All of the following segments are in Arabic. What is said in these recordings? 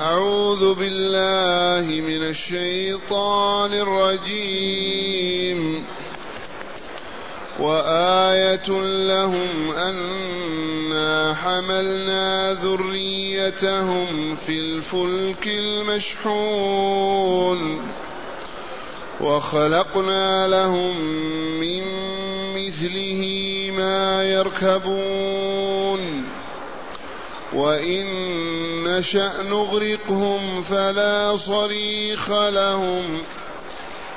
أعوذ بالله من الشيطان الرجيم. وآية لهم أنا حملنا ذريتهم في الفلك المشحون. وخلقنا لهم من مثله ما يركبون. وإن نشأ نغرقهم فلا صريخ لهم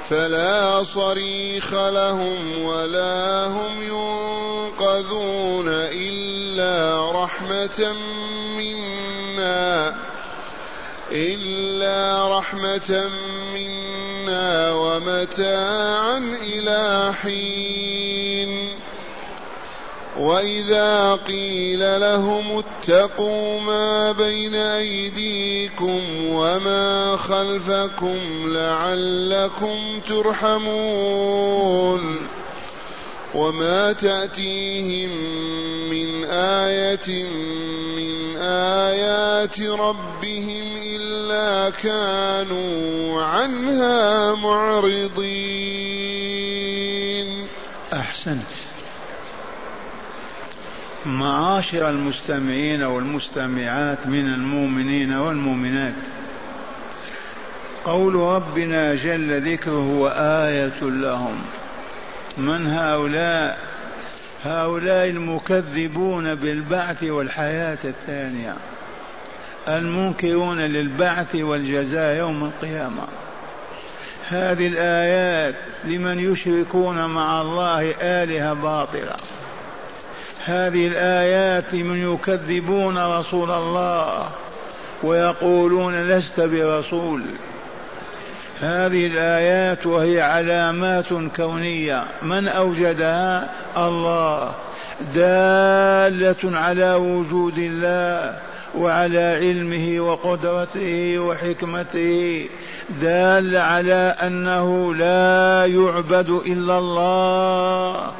فلا صريخ لهم ولا هم ينقذون إلا رحمة منا إلا رحمة منا ومتاعا إلى حين وإذا قيل لهم اتقوا ما بين أيديكم وما خلفكم لعلكم ترحمون وما تأتيهم من آية من آيات ربهم إلا كانوا عنها معرضين أحسنت. معاشر المستمعين والمستمعات من المؤمنين والمؤمنات. قول ربنا جل ذكره وآية لهم. من هؤلاء؟ هؤلاء المكذبون بالبعث والحياة الثانية. المنكرون للبعث والجزاء يوم القيامة. هذه الآيات لمن يشركون مع الله آلهة باطلة. هذه الآيات من يكذبون رسول الله ويقولون لست برسول. هذه الآيات وهي علامات كونية. من أوجدها؟ الله. دالة على وجود الله وعلى علمه وقدرته وحكمته. دال على أنه لا يعبد إلا الله.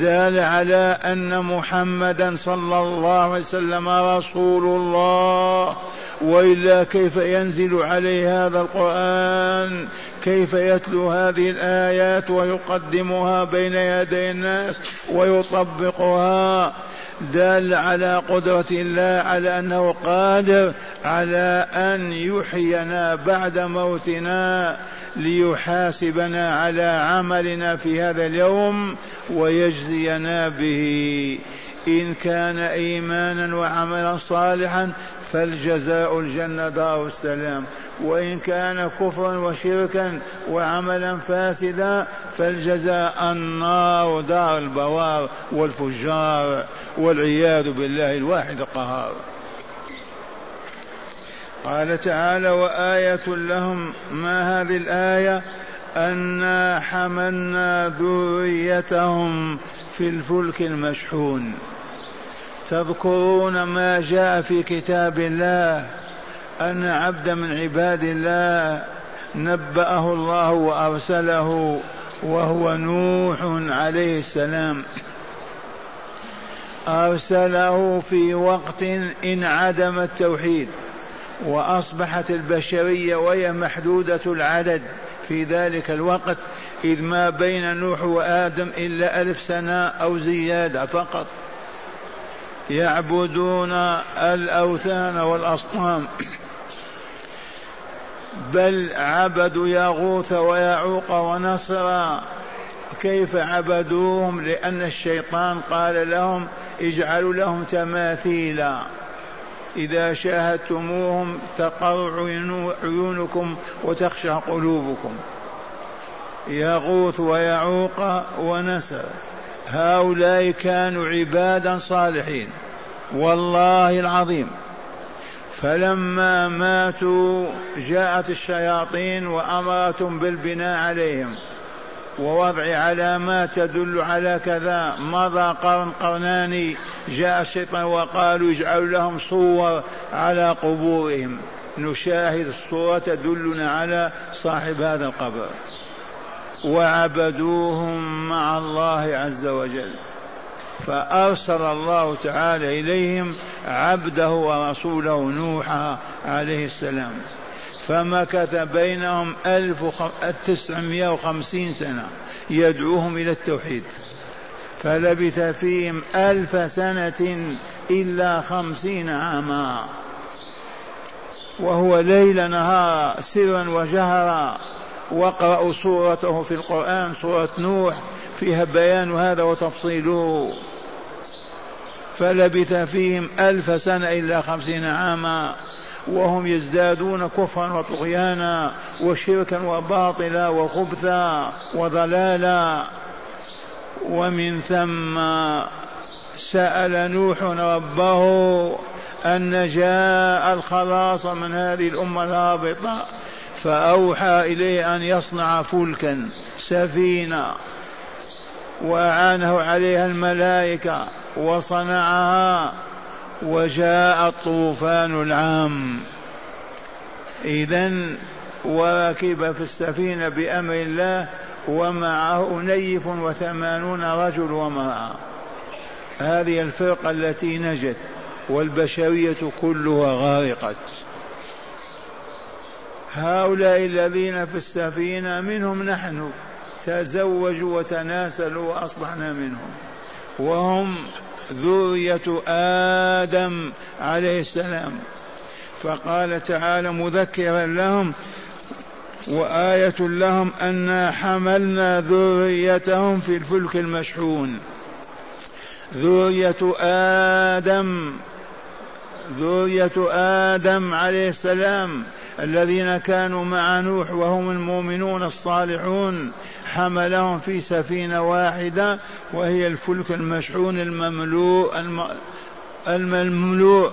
دال على أن محمدا صلى الله عليه وسلم رسول الله. وإلا كيف ينزل عليه هذا القرآن؟ كيف يتلو هذه الآيات ويقدمها بين يدي الناس ويطبقها؟ دال على قدرة الله على أنه قادر على أن يحيينا بعد موتنا ليحاسبنا على عملنا في هذا اليوم ويجزينا به. إن كان إيمانا وعملا صالحا فالجزاء الجنة دار السلام. وإن كان كفرا وشركا وعملا فاسدا فالجزاء النار دار البوار والفجار والعياذ بالله الواحد القهار. قال تعالى وآية لهم. ما هذه الآية؟ أنا حملنا ذريتهم في الفلك المشحون. تذكرون ما جاء في كتاب الله؟ أن عبدا من عباد الله نبأه الله وأرسله وهو نوح عليه السلام. أرسله في وقت انعدم التوحيد وأصبحت البشرية وهي محدودة العدد في ذلك الوقت إذ ما بين نوح وآدم إلا ألف سنة أو زيادة فقط. يعبدون الأوثان والأصنام. بل عبدوا يغوث ويعوق ونصر. كيف عبدوهم؟ لأن الشيطان قال لهم اجعلوا لهم تماثيلا. إذا شاهدتموهم تقر عيونكم وتخشى قلوبكم. يغوث ويعوق ونسر هؤلاء كانوا عبادا صالحين. والله العظيم. فلما ماتوا جاءت الشياطين وأمرتهم بالبناء عليهم ووضع علامات تدل على كذا. مضى قرن قرنان جاء الشيطان وقالوا اجعلوا لهم صور على قبورهم. نشاهد الصورة تدلنا على صاحب هذا القبر. وعبدوهم مع الله عز وجل. فأرسل الله تعالى إليهم عبده ورسوله نوحا عليه السلام. فمكث بينهم ألف تسعمائة وخمسين سنة يدعوهم إلى التوحيد. فلبث فيهم ألف سنة إلا خمسين عاما. وهو ليل نهار سرا وجهرا. واقرأوا سورته في القرآن سورة نوح فيها بيان هذا وتفصيله. فلبث فيهم ألف سنة إلا خمسين عاما وهم يزدادون كفرا وطغيانا وشركا وباطلا وخبثا وضلالا. ومن ثم سأل نوح ربه النجاة الخلاص من هذه الأمة الهابطة فأوحى إليه أن يصنع فلكا سفينة وأعانه عليها الملائكة. وصنعها وجاء الطوفان العام. إذا وركب في السفينة بأمر الله ومعه نيف وثمانون رجل ومعه هذه الفرقة التي نجت والبشرية كلها غارقت. هؤلاء الذين في السفينة منهم نحن تزوجوا وتناسلوا وأصبحنا منهم. وهم ذرية آدم عليه السلام. فقال تعالى مذكرا لهم وآية لهم أنا حملنا ذريتهم في الفلك المشحون. ذرية آدم ذرية آدم عليه السلام الذين كانوا مع نوح وهم المؤمنون الصالحون حملهم في سفينة واحدة وهي الفلك المشحون المملوء المملوء.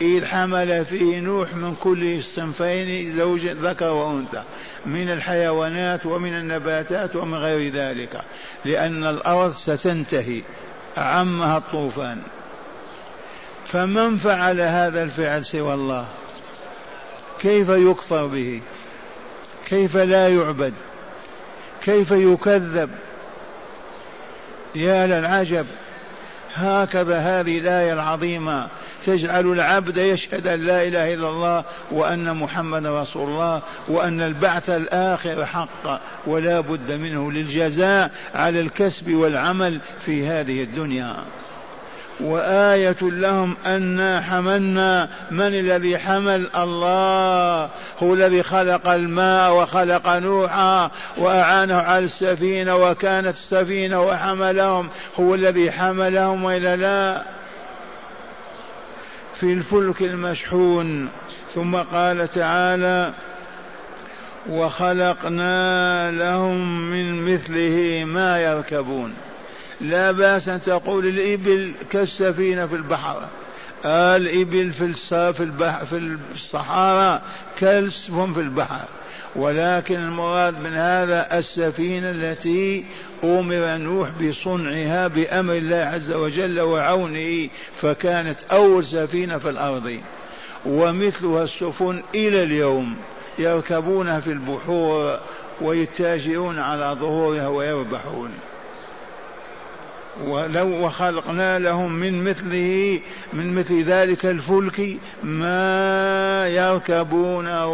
إذ حمل فيه نوح من كل صنفين زوج ذكر وأنثى من الحيوانات ومن النباتات ومن غير ذلك لأن الأرض ستنتهي. عمها الطوفان. فمن فعل هذا الفعل سوى الله؟ كيف يكفر به؟ كيف لا يعبد؟ كيف يكذب؟ يا للعجب هكذا هذه الآية العظيمة. تجعل العبد يشهد أن لا إله إلا الله وأن محمد رسول الله وأن البعث الآخر حق ولا بد منه للجزاء على الكسب والعمل في هذه الدنيا. وآية لهم أنا حملنا من الذي حمل الله؟ هو الذي خلق الماء وخلق نوحا وأعانه على السفينة وكانت السفينة وحملهم. هو الذي حملهم وإلا لا؟ في الفلك المشحون. ثم قال تعالى وخلقنا لهم من مثله ما يركبون. لا بأس أن تقول الإبل كالسفينة في البحر. الإبل في في الصحارى كالسفن في البحر. ولكن المراد من هذا السفينة التي أمر نوح بصنعها بأمر الله عز وجل وعونه فكانت أول سفينة في الأرض. ومثلها السفن إلى اليوم يركبونها في البحور ويتاجرون على ظهورها ويربحون. ولو وخلقنا لهم من مثله من مثل ذلك الفلك ما يركبونه.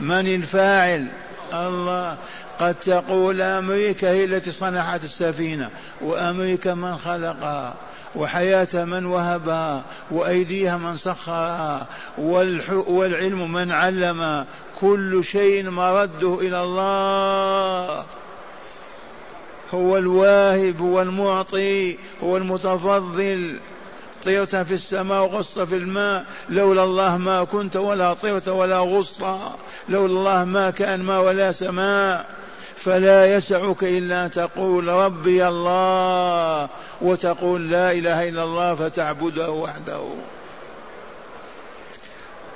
من الفاعل؟ الله. قد تقول أمريكا هي التي صنعت السفينة وأمريكا من خلقها وحياة من وهبها وأيديها من سخرها والعلم من علم. كل شيء مرده إلى الله. هو الواهب هو المعطي هو المتفضل. طيرت في السماء وغصت في الماء. لولا الله ما كنت ولا طيرت ولا غصت لولا الله ما كان ما ولا سماء. فلا يسعك إلا أن تقول ربي الله وتقول لا إله إلا الله فتعبده وحده.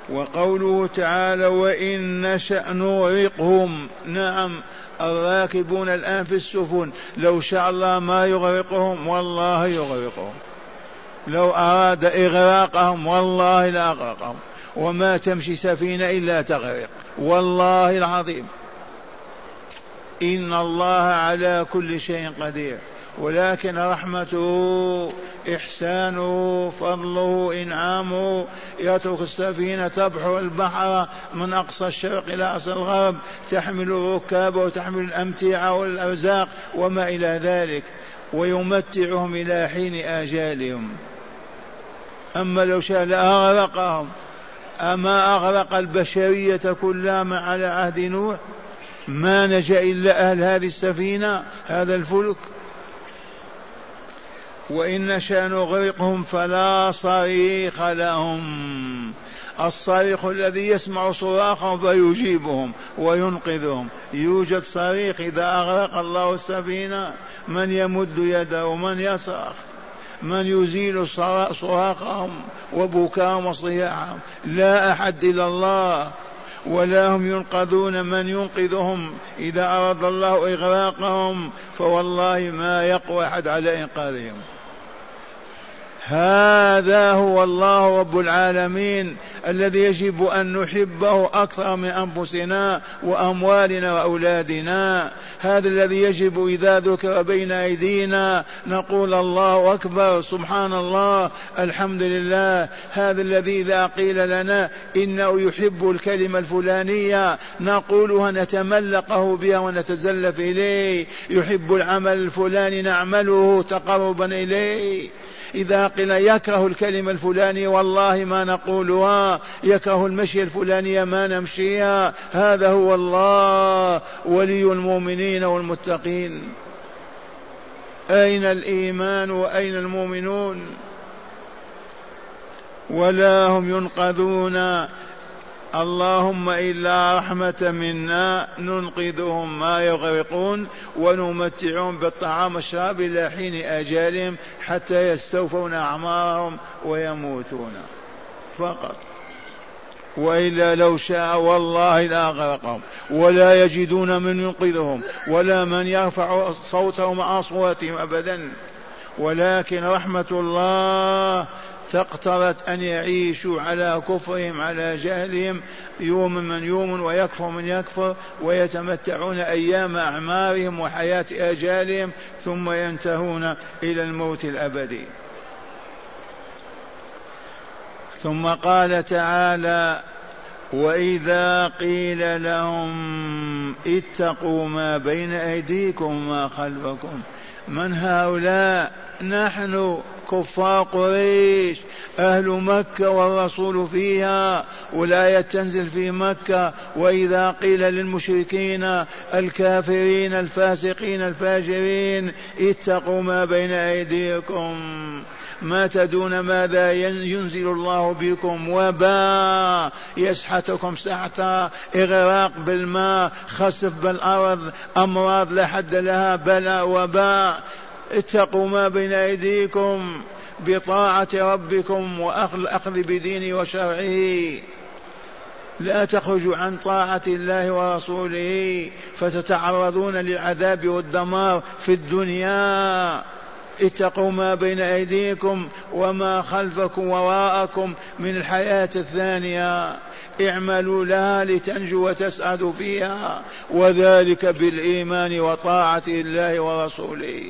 وقوله تعالى وإن نشأ نغرقهم. نعم. الراكبون الآن في السفن. لو شاء الله ما يغرقهم والله يغرقهم. لو أراد إغراقهم والله لأغرقهم وما تمشي سفينة إلا تغرق. والله العظيم. إن الله على كل شيء قدير. ولكن رحمته إحسانه فضله إنعامه يترك السفينة تبحر البحر من أقصى الشرق إلى أقصى الغرب تحمل الركاب وتحمل الأمتعة والأرزاق وما إلى ذلك ويمتعهم إلى حين آجالهم. أما لو شاء لأغرقهم أما أغرق البشرية كلها على عهد نوح ما نجا إلا أهل هذه السفينة هذا الفلك. وإن نشأ نغرقهم فلا صريخ لهم. الصريخ الذي يسمع صراخهم فيجيبهم وينقذهم. يوجد صريخ إذا أغرق الله السفينة من يمد يده ومن يصرخ. من يزيل صراخهم وبكاهم وصياحهم. لا أحد إلا الله. ولا هم ينقذون من ينقذهم. إذا أراد الله إغراقهم فوالله ما يقوى أحد على إنقاذهم. هذا هو الله رب العالمين. الذي يجب أن نحبه أكثر من أنفسنا وأموالنا وأولادنا. هذا الذي يجب إذا ذكر بين أيدينا. نقول الله أكبر سبحان الله الحمد لله. هذا الذي إذا قيل لنا إنه يحب الكلمة الفلانية نقولها نتملقه بها ونتزلف إليه. يحب العمل الفلاني نعمله تقربا إليه. إذا قيل يكره الكلمة الفلانية والله ما نقولها. يكره المشي الفلانية ما نمشيها. هذا هو الله ولي المؤمنين والمتقين. أين الإيمان وأين المؤمنون؟ ولا هم ينقذون. اللهم إلا رحمة منا ننقذهم ما يغرقون ونمتعهم بالطعام والشراب إلى حين أجالهم حتى يستوفون أعمارهم ويموتون. فقط. وإلا لو شاء والله لأغرقهم ولا يجدون من ينقذهم ولا من يرفع صوتهم أصواتهم أبدا. ولكن رحمة الله تقتضت أن يعيشوا على كفرهم على جهلهم يوم من يوم ويكفر من يكفر ويتمتعون أيام أعمارهم وحياة آجالهم ثم ينتهون إلى الموت الأبدي. ثم قال تعالى وإذا قيل لهم اتقوا ما بين أيديكم وما خلفكم. من هؤلاء؟ نحن. كفار قريش. أهل مكة والرسول فيها. والآية تنزل في مكة. وإذا قيل للمشركين الكافرين الفاسقين الفاجرين اتقوا ما بين أيديكم. ما تدون ماذا ينزل الله بكم؟ وباء. يسحتكم سحتا. إغراق بالماء. خسف بالأرض. أمراض لا حد لها. بلاء وباء. اتقوا ما بين أيديكم بطاعة ربكم وأخذ بدينه وشرعه. لا تخرجوا عن طاعة الله ورسوله فتتعرضون للعذاب والدمار في الدنيا. اتقوا ما بين أيديكم وما خلفكم وراءكم من الحياة الثانية. اعملوا لها لتنجوا وتسعدوا فيها. وذلك بالإيمان وطاعة الله ورسوله.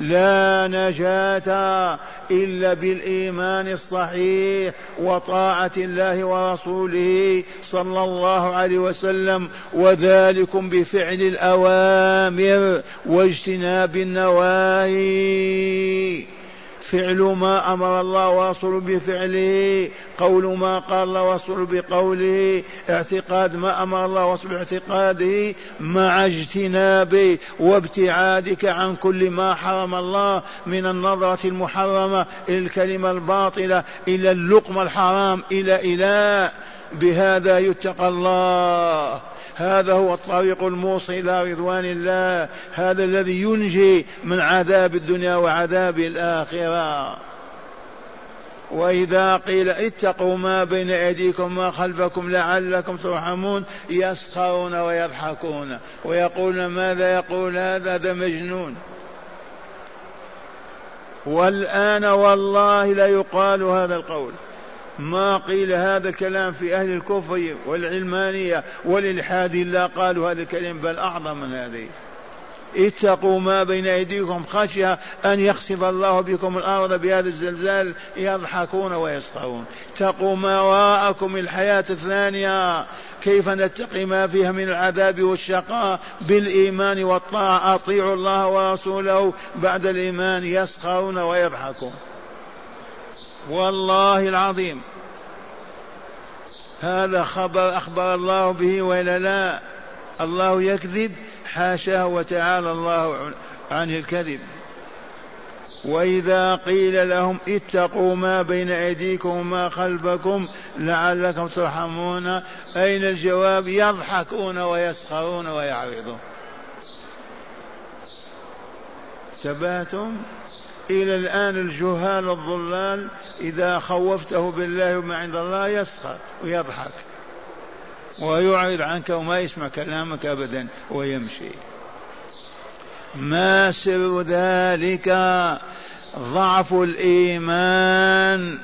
لا نجاة إلا بالإيمان الصحيح وطاعة الله ورسوله صلى الله عليه وسلم وذلكم بفعل الأوامر واجتناب النواهي. فعل ما أمر الله ورسوله بفعله قول ما قال الله ورسوله بقوله اعتقاد ما أمر الله ورسوله باعتقاده مع اجتناب وابتعادك عن كل ما حرم الله من النظرة المحرمة إلى الكلمة الباطلة إلى اللقمة الحرام إلى إلى بهذا يتقى الله. هذا هو الطريق الموصل إلى رضوان الله. هذا الذي ينجي من عذاب الدنيا وعذاب الآخرة. وإذا قيل اتقوا ما بين أيديكم ما خلفكم لعلكم ترحمون يسخرون ويضحكون ويقولون ماذا يقول هذا هذا مجنون. والآن والله لا يقال هذا القول. ما قيل هذا الكلام في أهل الكفر والعلمانية والإلحاد إلا قالوا هذا الكلام بل أعظم من هذه. اتقوا ما بين أيديكم خشية أن يخسف الله بكم الأرض بهذا الزلزال يضحكون ويسخرون. اتقوا ما وراءكم الحياة الثانية كيف نتقي ما فيها من العذاب والشقاء؟ بالإيمان والطاعة أطيعوا الله ورسوله بعد الإيمان يسخرون ويضحكون. والله العظيم. هذا خبر أخبر الله به وإلا لا الله يكذب حاشاه وتعالى الله عن الكذب. وإذا قيل لهم اتقوا ما بين أيديكم وما خلفكم لعلكم ترحمون أين الجواب؟ يضحكون ويسخرون ويعرضون. تباتم إلى الآن الجهال الضلال إذا خوفته بالله وما عند الله يسخر ويضحك. ويعرض عنك وما يسمع كلامك أبدا ويمشي. ما سر ذلك؟ ضعف الإيمان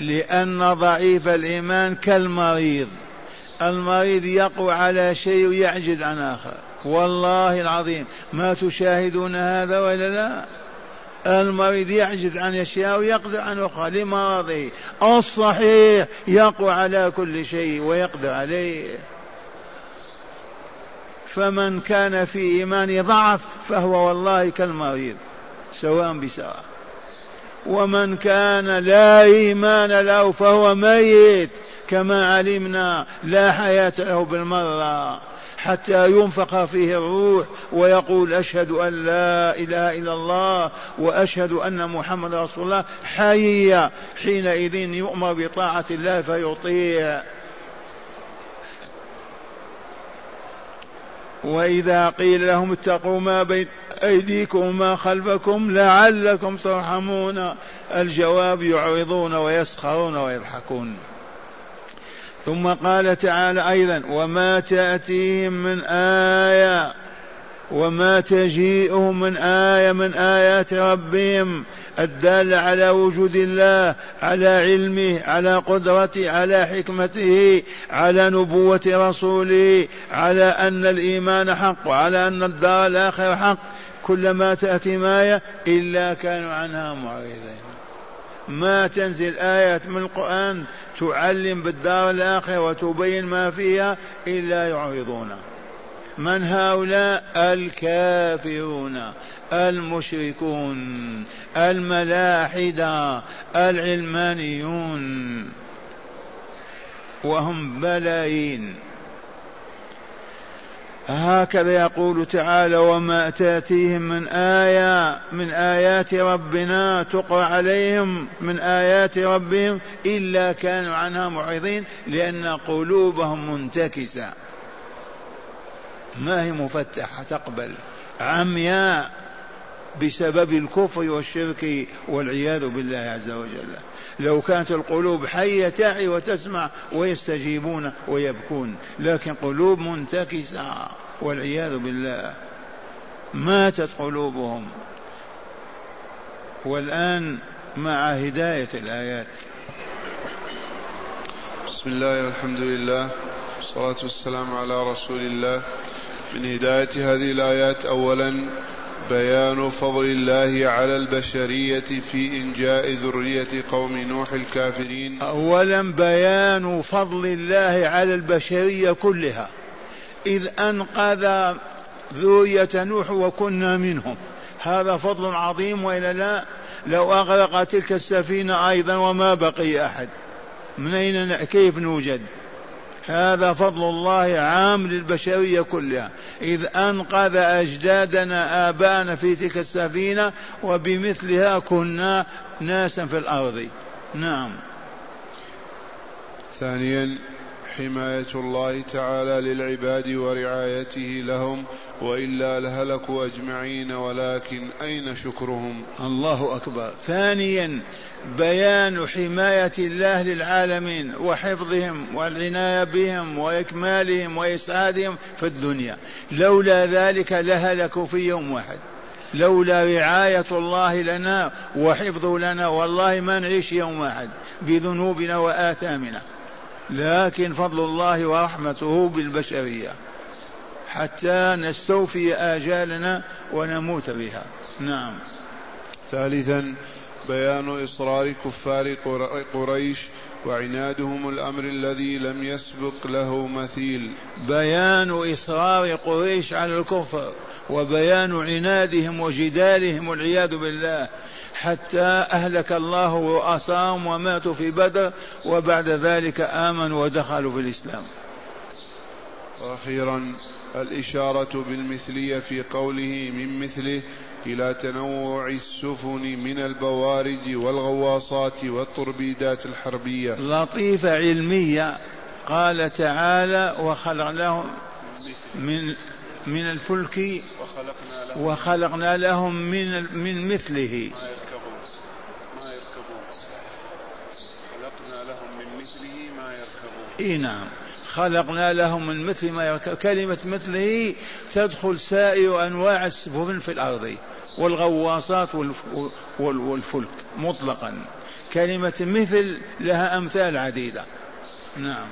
لأن ضعيف الإيمان كالمريض. المريض يقوى على شيء ويعجز عن آخر. والله العظيم ما تشاهدون هذا ولا لا؟ المريض يعجز عن أشياء ويقدر عن أخرى لمرضه الصحيح يقوى على كل شيء ويقدر عليه. فمن كان في إيمان ضعف فهو والله كالمريض سواء بسواء. ومن كان لا إيمان له فهو ميت كما علمنا لا حياة له بالمرة. حتى ينفخ فيه الروح ويقول أشهد أن لا إله إلا الله وأشهد أن محمد رسول الله حي حينئذ يؤمر بطاعة الله فيطيع. وإذا قيل لهم اتقوا ما بين أيديكم وما خلفكم لعلكم ترحمون. الجواب يعرضون ويسخرون ويضحكون. ثم قال تعالى أيضا وما تأتيهم من آية وما تجيئهم من آية من آيات ربهم الدالة على وجود الله على علمه على قدرته على حكمته على نبوة رسوله على أن الإيمان حق وعلى أن الدار الآخرة حق. كلما تأتي آية إلا كانوا عنها معرضين. ما تنزل آيات من القرآن تعلم بالدار الآخرة وتبين ما فيها إلا يعرضون. من هؤلاء؟ الكافرون المشركون الملاحدة العلمانيون. وهم بلايين هكذا يقول تعالى وما تأتيهم من آية من آيات ربنا تقرأ عليهم من آيات ربهم إلا كانوا عنها معرضين لأن قلوبهم منتكسة. ما هي مفتحة؟ تقبل. عمياء بسبب الكفر والشرك والعياذ بالله عز وجل. لو كانت القلوب حية تعي وتسمع ويستجيبون ويبكون لكن قلوب منتكسة والعياذ بالله. ماتت قلوبهم. والآن مع هداية الآيات. بسم الله والحمد لله والصلاة والسلام على رسول الله. من هداية هذه الآيات أولا بيان فضل الله على البشرية في إنجاء ذرية قوم نوح الكافرين. أولا بيان فضل الله على البشرية كلها. إذ أنقذ ذرية نوح وكنا منهم. هذا فضل عظيم وإلا لا؟ لو أغرق تلك السفينة أيضا وما بقي أحد. من أين كيف نوجد؟ هذا فضل الله عام للبشرية كلها. إذ أنقذ أجدادنا آباءنا في تلك السفينة وبمثلها كنا ناسا في الأرض. نعم. ثانيا حماية الله تعالى للعباد ورعايته لهم وإلا لهلكوا أجمعين ولكن أين شكرهم؟ الله أكبر. ثانيا بيان حماية الله للعالمين وحفظهم والعناية بهم وإكمالهم وإسعادهم في الدنيا. لولا ذلك لهلكوا في يوم واحد. لولا رعاية الله لنا وحفظه لنا والله ما نعيش يوم واحد بذنوبنا وآثامنا. لكن فضل الله ورحمته بالبشرية حتى نستوفي آجالنا ونموت بها. نعم. ثالثا بيان إصرار كفار قريش وعنادهم الأمر الذي لم يسبق له مثيل. بيان إصرار قريش على الكفر وبيان عنادهم وجدالهم والعياذ بالله. حتى أهلك الله رؤساهم وماتوا في بدر وبعد ذلك آمنوا ودخلوا في الإسلام. وأخيرا الإشارة بالمثلية في قوله من مثله إلى تنوع السفن من البوارج والغواصات والتربيدات الحربية. لطيفة علمية. قال تعالى وخلقناهم من من الفلك وخلقنا لهم, وخلقنا لهم من من مثله ما يركبون ما يركبون خلقنا لهم من مثله ما يركبون إي نعم. خلقنا لهم من مثل ما يركب كلمة مثله تدخل سائر أنواع السفن في الأرض والغواصات والفلك مطلقا. كلمة مثل لها أمثال عديدة. نعم.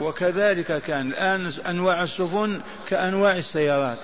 وكذلك كان الآن أنواع السفن كأنواع السيارات.